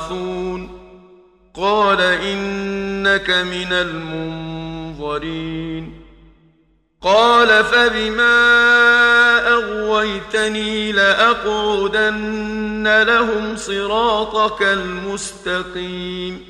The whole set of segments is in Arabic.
يبعثون. قال إنك من المنظرين. قال فبما أغويتني لأقعدن لهم صراطك المستقيم.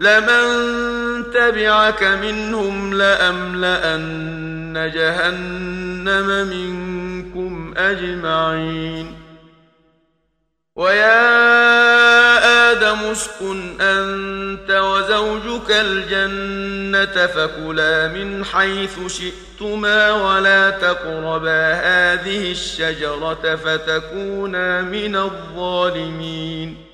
لمن تبعك منهم لأملأن جهنم منكم أجمعين. ويا آدم اسكن أنت وزوجك الجنة فكلا من حيث شئتما ولا تقربا هذه الشجرة فتكونا من الظالمين.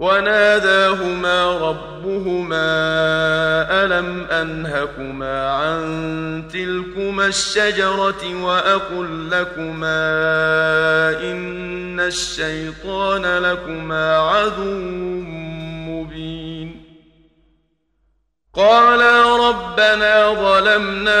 وناداهما ربهما ألم أنهكما عن تلكما الشجرة وأقل لكما إن الشيطان لكما عدو مبين. قالا ربنا ظلمنا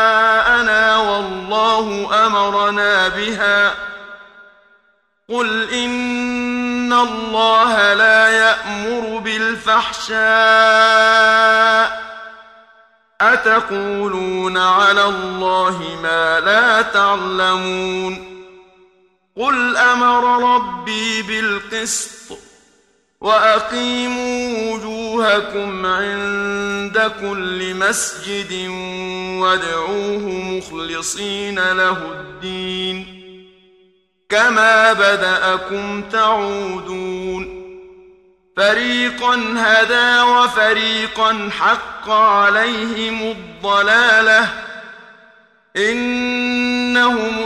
والله أمرنا بها. قل إن الله لا يأمر بالفحشاء. أتقولون على الله ما لا تعلمون. قل أمر ربي بالقسط. وأقيموا وجوهكم عند كل مسجد وادعوه مخلصين له الدين. كما بدأكم تعودون. فريقا هدى وفريقا حق عليهم الضلالة. إنهم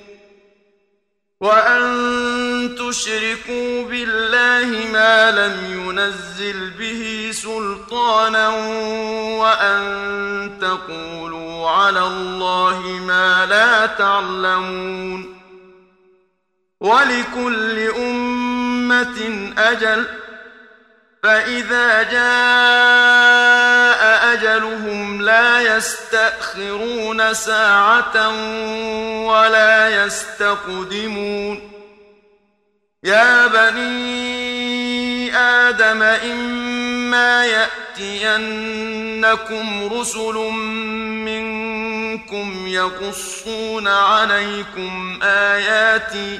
وأن تشركوا بالله ما لم ينزل به سلطانا وأن تقولوا على الله ما لا تعلمون. ولكل أمة أجل فإذا جاء أجلهم لا يستأخرون ساعة ولا يستقدمون يا بني آدم إما يأتينكم رسل منكم يقصون عليكم آياتي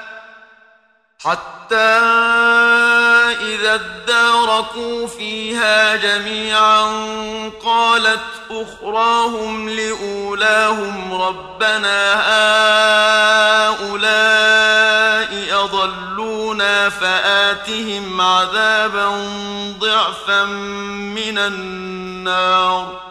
حتى إذا اداركوا فيها جميعا قالت أخراهم لأولاهم ربنا هؤلاء أضلونا فآتهم عذابا ضعفا من النار.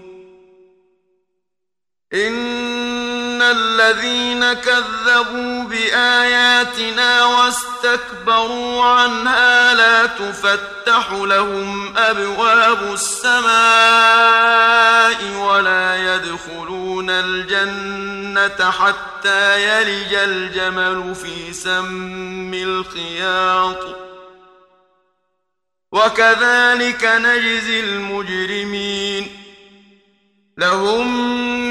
إن الذين كذبوا بآياتنا واستكبروا عنها لا تفتح لهم أبواب السماء ولا يدخلون الجنة حتى يلج الجمل في سم الخياط. وكذلك نجزي المجرمين. لهم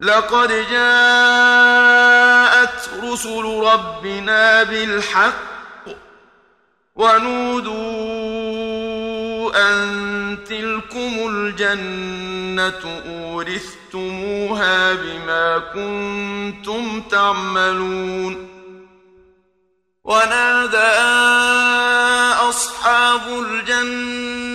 لقد جاءت رسل ربنا بالحق ونودوا أن تلكم الجنة أورثتموها بما كنتم تعملون ونادى أصحاب الجنة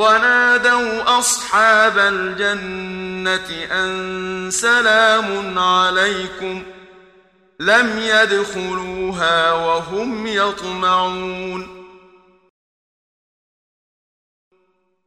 ونادوا أصحاب الجنة أن سلام عليكم لم يدخلوها وهم يطمعون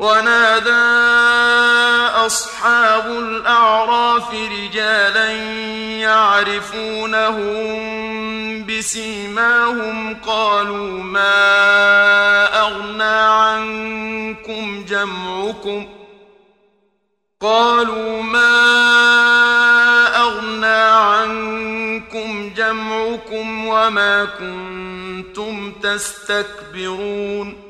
ونادى أصحاب الأعراف رجالا يعرفونهم بسيماهم قالوا ما أغنى عنكم جمعكم قالوا ما أغنى عنكم جمعكم وما كنتم تستكبرون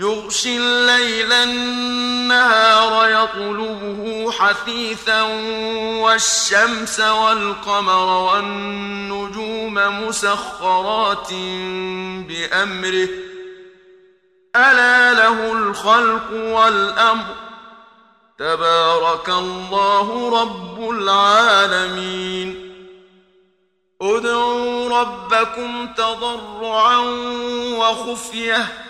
يغشي الليل النهار يطلبه حثيثا والشمس والقمر والنجوم مسخرات بأمره. ألا له الخلق والأمر. تبارك الله رب العالمين. ادعوا ربكم تضرعا وخفية.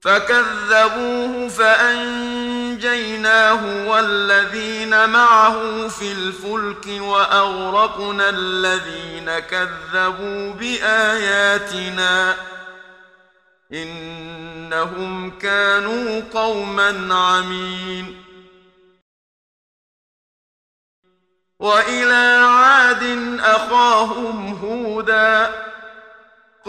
فكذبوه فأنجيناه والذين معه في الفلك وأغرقنا الذين كذبوا بآياتنا إنهم كانوا قوما عمين وإلى عاد أخاهم هودا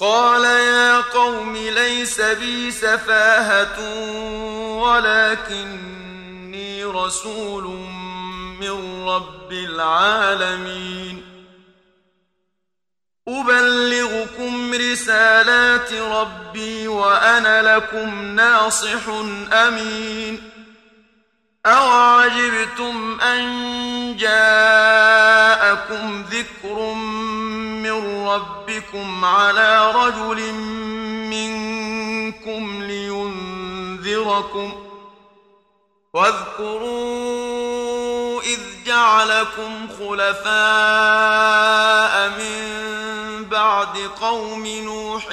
قال يا قوم ليس بي سفاهة ولكني رسول من رب العالمين. أبلغكم رسالات ربي وأنا لكم ناصح أمين. أوعجبتم أن جاءكم ذكر من ربكم على رجل منكم لينذركم واذكروا إذ جعلكم خلفاء من بعد قوم نوح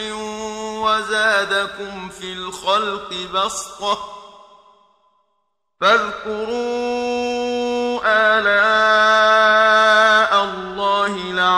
وزادكم في الخلق بسطة فاذكروا الله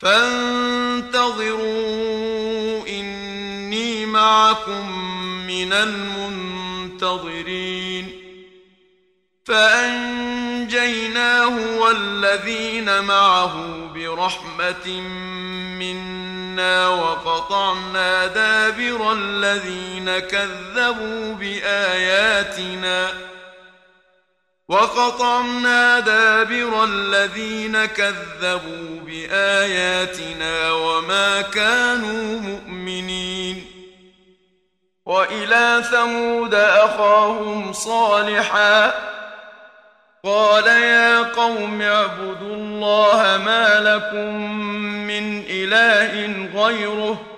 فانتظروا إني معكم من المنتظرين. فأنجيناه والذين معه برحمة منا وقطعنا دابر الذين كذبوا بآياتنا. وقطعنا دابر الذين كذبوا بآياتنا وما كانوا مؤمنين. وإلى ثمود أخاهم صالحا. قال يا قوم اعبدوا الله ما لكم من إله غيره.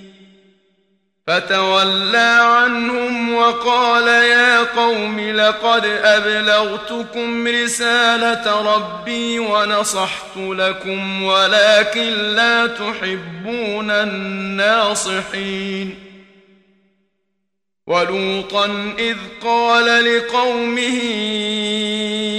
فتولى عنهم وقال يا قوم لقد أبلغتكم رسالة ربي ونصحت لكم ولكن لا تحبون الناصحين ولوطا إذ قال لقومه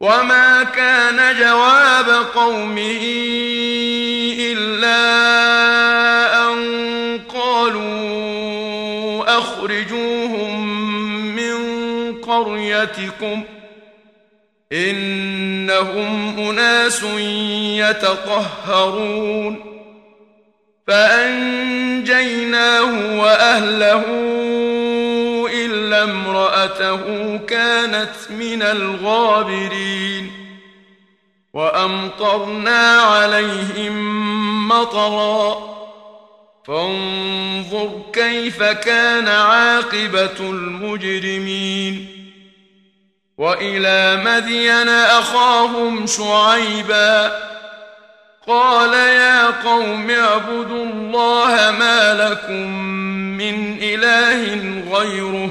وما كان جواب قومه إلا أن قالوا أخرجوهم من قريتكم إنهم أناس يتطهرون فأنجيناه وأهله امرأته كانت من الغابرين وأمطرنا عليهم مطرا فانظر كيف كان عاقبة المجرمين وإلى مدين أخاهم شعيباً قال يا قوم اعبدوا الله ما لكم من إله غيره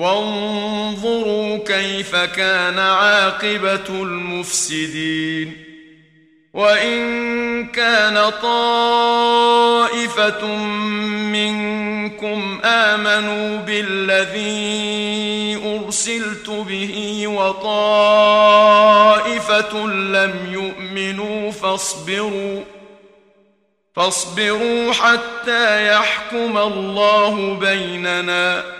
وانظروا كيف كان عاقبة المفسدين. وإن كان طائفة منكم آمنوا بالذي أرسلت به وطائفة لم يؤمنوا فاصبروا فاصبروا حتى يحكم الله بيننا.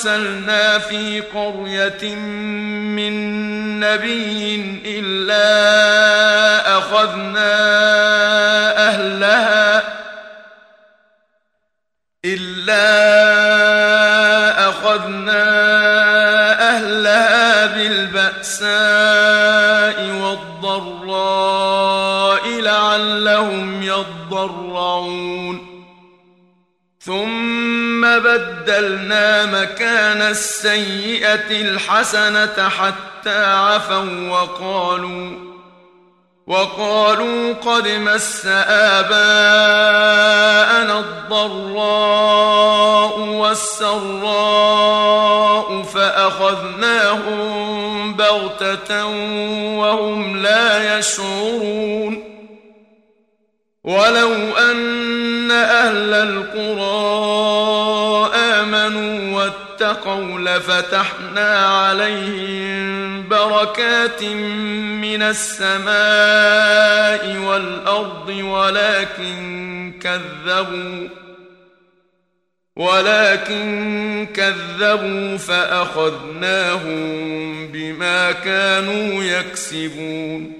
أرسلنا في قرية من نبي إلا أخذنا أهلها إلا أخذنا بالبأساء والضراء لعلهم يضرعون. ثم بدلنا مكان السيئة الحسنة حتى عفوا وقالوا وقالوا قد مس آباءنا الضراء والسراء فأخذناهم بغتة وهم لا يشعرون ولو أن أهل القرى واتقوا لفتحنا عليهم بركات من السماء والأرض ولكن كذبوا ولكن كذبوا فأخذناهم بما كانوا يكسبون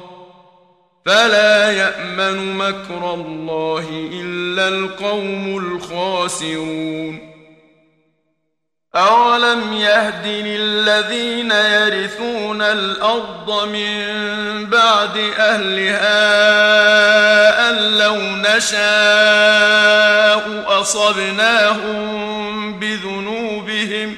فلا يأمن مكر الله إلا القوم الخاسرون. أولم يهد للذين يرثون الأرض من بعد أهلها أن لو نشاء أصبناهم بذنوبهم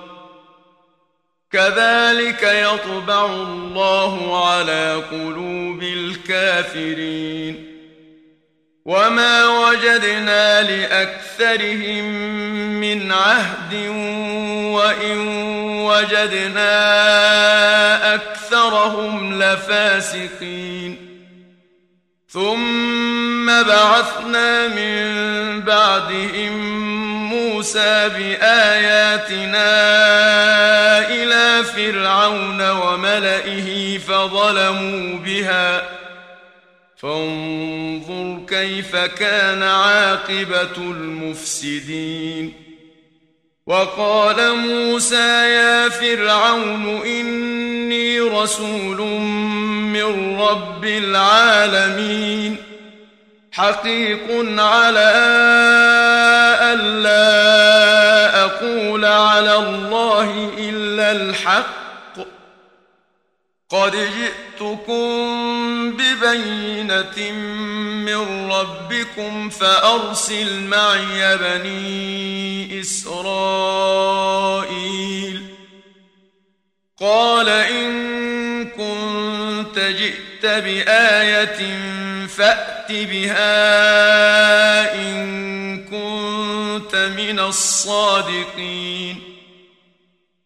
كذلك يطبع الله على قلوب الكافرين. وما وجدنا لأكثرهم من عهد وإن وجدنا أكثرهم لفاسقين. ثم بعثنا من بعدهم موسى بآياتنا إلى فرعون وملئه فظلموا بها. فانظر كيف كان عاقبة المفسدين. وقال موسى يا فرعون إني رسول من رب العالمين حقيق على ألا أقول على الله إلا الحق قد جئتكم ببينة من ربكم فأرسل معي بني إسرائيل قال إن كنت جئت بآية فأت بها إن كنت من الصادقين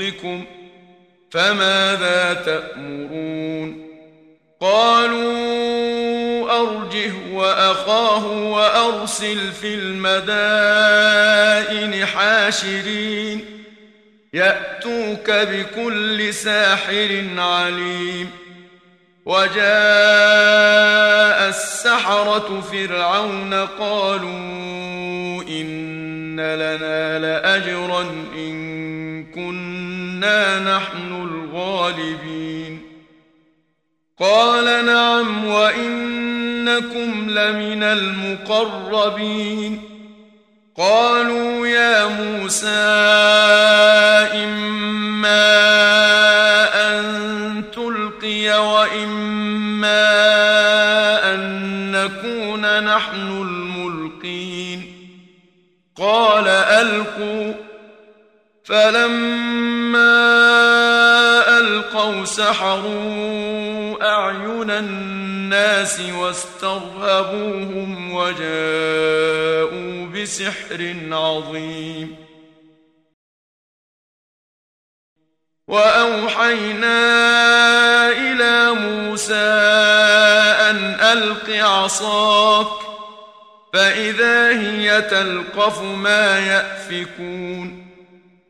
أرضكم فماذا تأمرون قالوا أرجه وأخاه وأرسل في المدائن حاشرين يأتوك بكل ساحر عليم وجاء السحرة فرعون قالوا إن لنا لأجرا إن كنا نحن الغالبين. قال نعم وإنكم لمن المقربين. قالوا يا موسى إما أن تلقي وإما أن نكون نحن الملقين. قال ألقوا. فلما ألقوا سحروا أعين الناس واسترهبوهم وجاءوا بسحر عظيم. وأوحينا إلى موسى أن ألق عصاك فإذا هي تلقف ما يأفكون.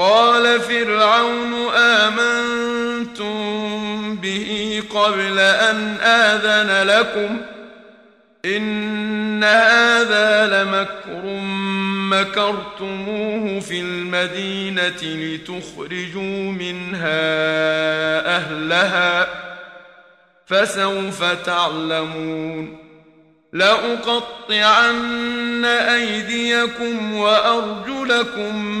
قال فرعون آمنتم به قبل أن آذن لكم إن هذا لمكر مكرتموه في المدينة لتخرجوا منها أهلها فسوف تعلمون لأقطعن أيديكم وأرجلكم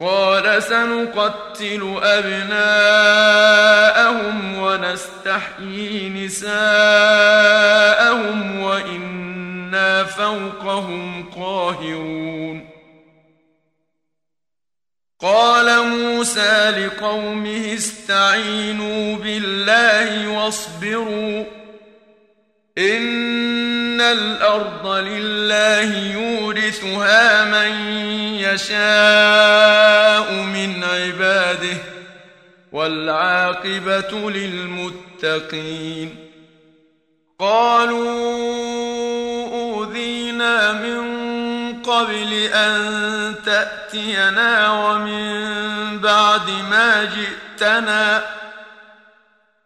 قال سنقتل أبناءهم ونستحيي نساءهم وإنا فوقهم قاهرون. قال موسى لقومه استعينوا بالله واصبروا. إن الأرض لله يورثها من يشاء من عباده والعاقبة للمتقين قالوا أوذينا من قبل أن تأتينا ومن بعد ما جئتنا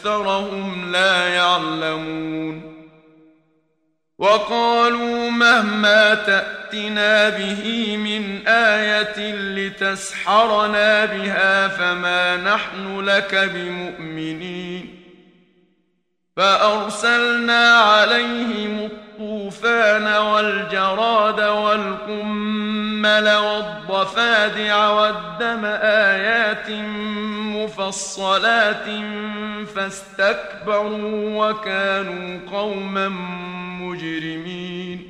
أكثرهم لا يعلمون وقالوا مهما تأتنا به من آية لتسحرنا بها فما نحن لك بمؤمنين فأرسلنا عليهم الطوفان والجراد والقمل والضفادع والدم آيات مفصلات فاستكبروا وكانوا قوما مجرمين.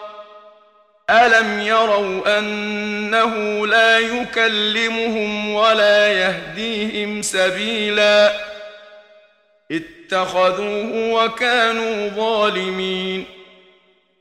ألم يروا أنه لا يكلمهم ولا يهديهم سبيلا اتخذوه وكانوا ظالمين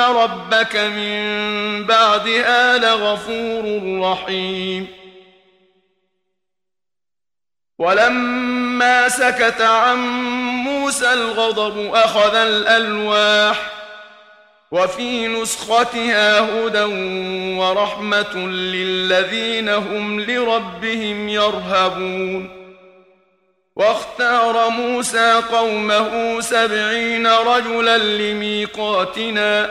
ربك من بعدها لغفور رحيم. ولما سكت عن موسى الغضب أخذ الألواح وفي نسختها هدى ورحمة للذين هم لربهم يرهبون. واختار موسى قومه سبعين رجلا لميقاتنا.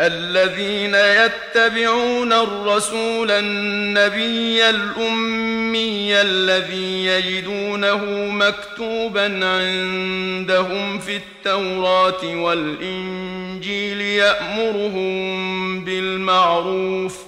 الذين يتبعون الرسول النبي الأمي الذي يجدونه مكتوبا عندهم في التوراة والإنجيل يأمرهم بالمعروف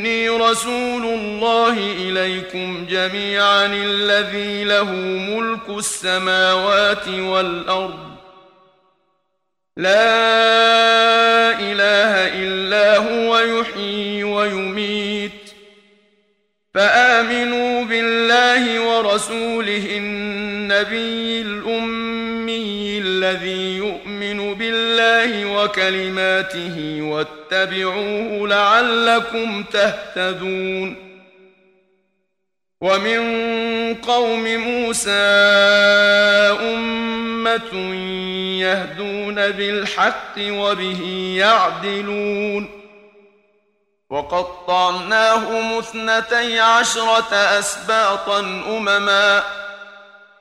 رسول الله إليكم جميعا الذي له ملك السماوات والأرض. لا إله إلا هو يحيي ويميت. فآمنوا بالله ورسوله النبي الأمي الذي يؤمن بالله وكلماته واتبعوه لعلكم تهتدون. ومن قوم موسى أمة يهدون بالحق وبه يعدلون. وقطعناهم اثنتي عشرة أسباطا أمما.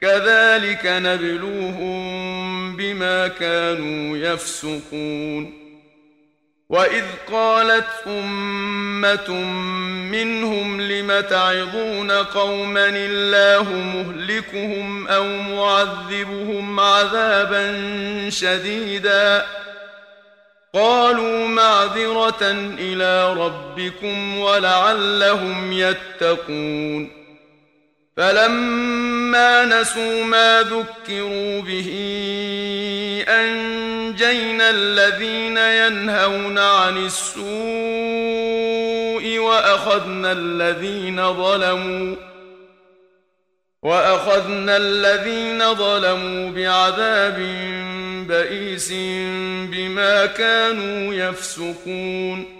كذلك نبلوهم بما كانوا يفسقون. وإذ قالت أمة منهم لم تعظون قوما الله مهلكهم أو معذبهم عذابا شديدا؟ قالوا معذرة إلى ربكم ولعلهم يتقون. فلما نسوا ما ذكروا به أنجينا الذين ينهون عن السوء وأخذنا الذين ظلموا وأخذنا الذين ظلموا بعذاب بئيس بما كانوا يفسقون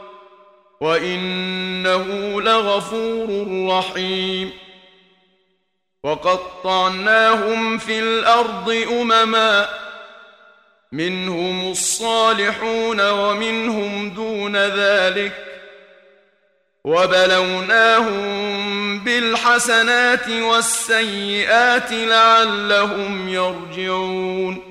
وإنه لغفور رحيم وقطعناهم في الأرض أمماً منهم الصالحون ومنهم دون ذلك وبلوناهم بالحسنات والسيئات لعلهم يرجعون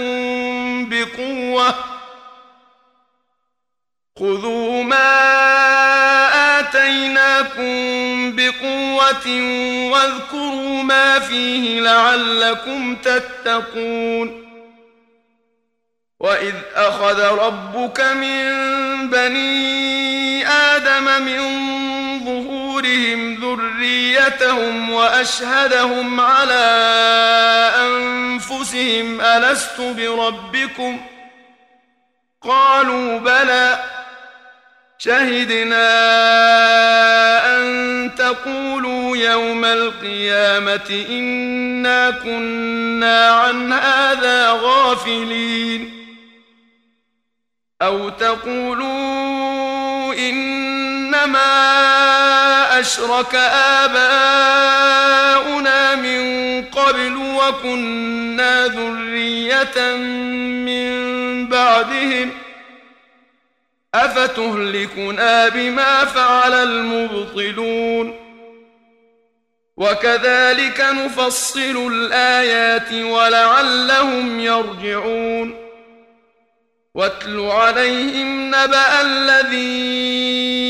آتيناكم بقوة. خذوا ما آتيناكم بقوة واذكروا ما فيه لعلكم تتقون. وإذ أخذ ربك من بني آدم من ظهورهم ذريتهم وأشهدهم على أنفسهم ألست بربكم؟ قالوا بلى. شهدنا أن تقولوا يوم القيامة إنا كنا عن هذا غافلين. أو تقولوا إنما أشرك آباؤنا من قبل وكنا ذرية من بعدهم أفتهلكنا بما فعل المبطلون وكذلك نفصل الآيات ولعلهم يرجعون واتل عليهم نبأ الذي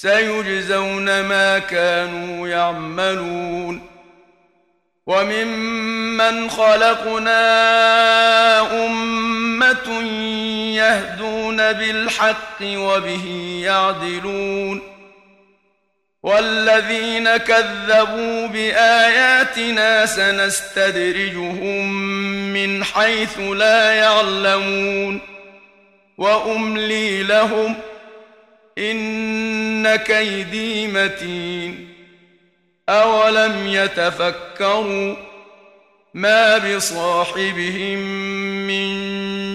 سيجزون ما كانوا يعملون. وممن خلقنا أمة يهدون بالحق وبه يعدلون. والذين كذبوا بآياتنا سنستدرجهم من حيث لا يعلمون. وأملي لهم إن كيدي متين. أولم يتفكروا ما بصاحبهم من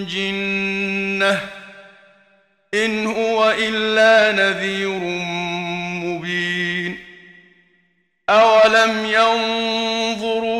جنة إن هو إلا نذير مبين. أولم ينظروا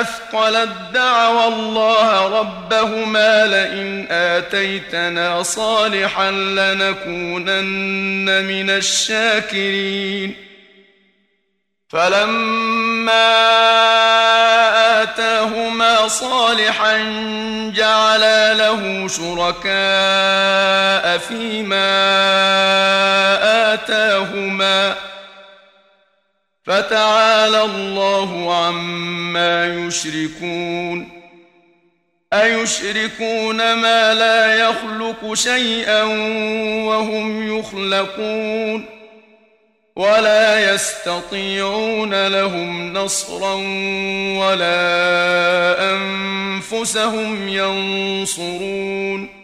اثقلت دعوا الله ربهما لئن اتيتنا صالحا لنكونن من الشاكرين فلما اتاهما صالحا جعلا له شركاء فيما اتاهما فتعالى الله عما يشركون أيشركون ما لا يخلق شيئا وهم يخلقون ولا يستطيعون لهم نصرا ولا أنفسهم ينصرون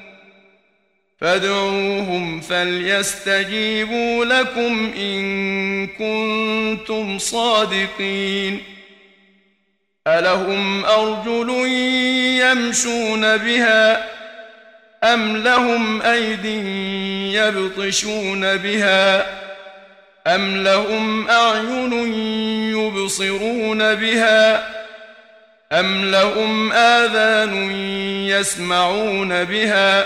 فادعوهم فليستجيبوا لكم إن كنتم صادقين. ألهم أرجل يمشون بها أم لهم أيد يبطشون بها أم لهم أعين يبصرون بها أم لهم آذان يسمعون بها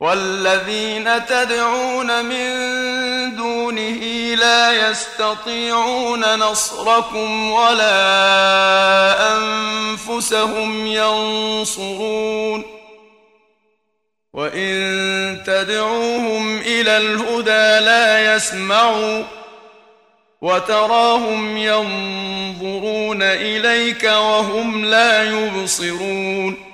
والذين تدعون من دونه لا يستطيعون نصركم ولا أنفسهم ينصرون. وإن تدعوهم إلى الهدى لا يسمعوا وتراهم ينظرون إليك وهم لا يبصرون.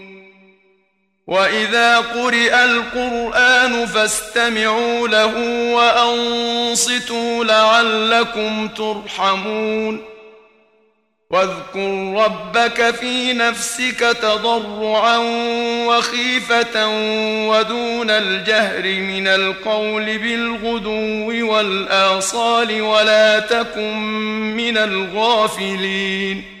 واذا قرئ القران فاستمعوا له وانصتوا لعلكم ترحمون واذكر ربك في نفسك تضرعا وخيفه ودون الجهر من القول بالغدو والاصال ولا تكن من الغافلين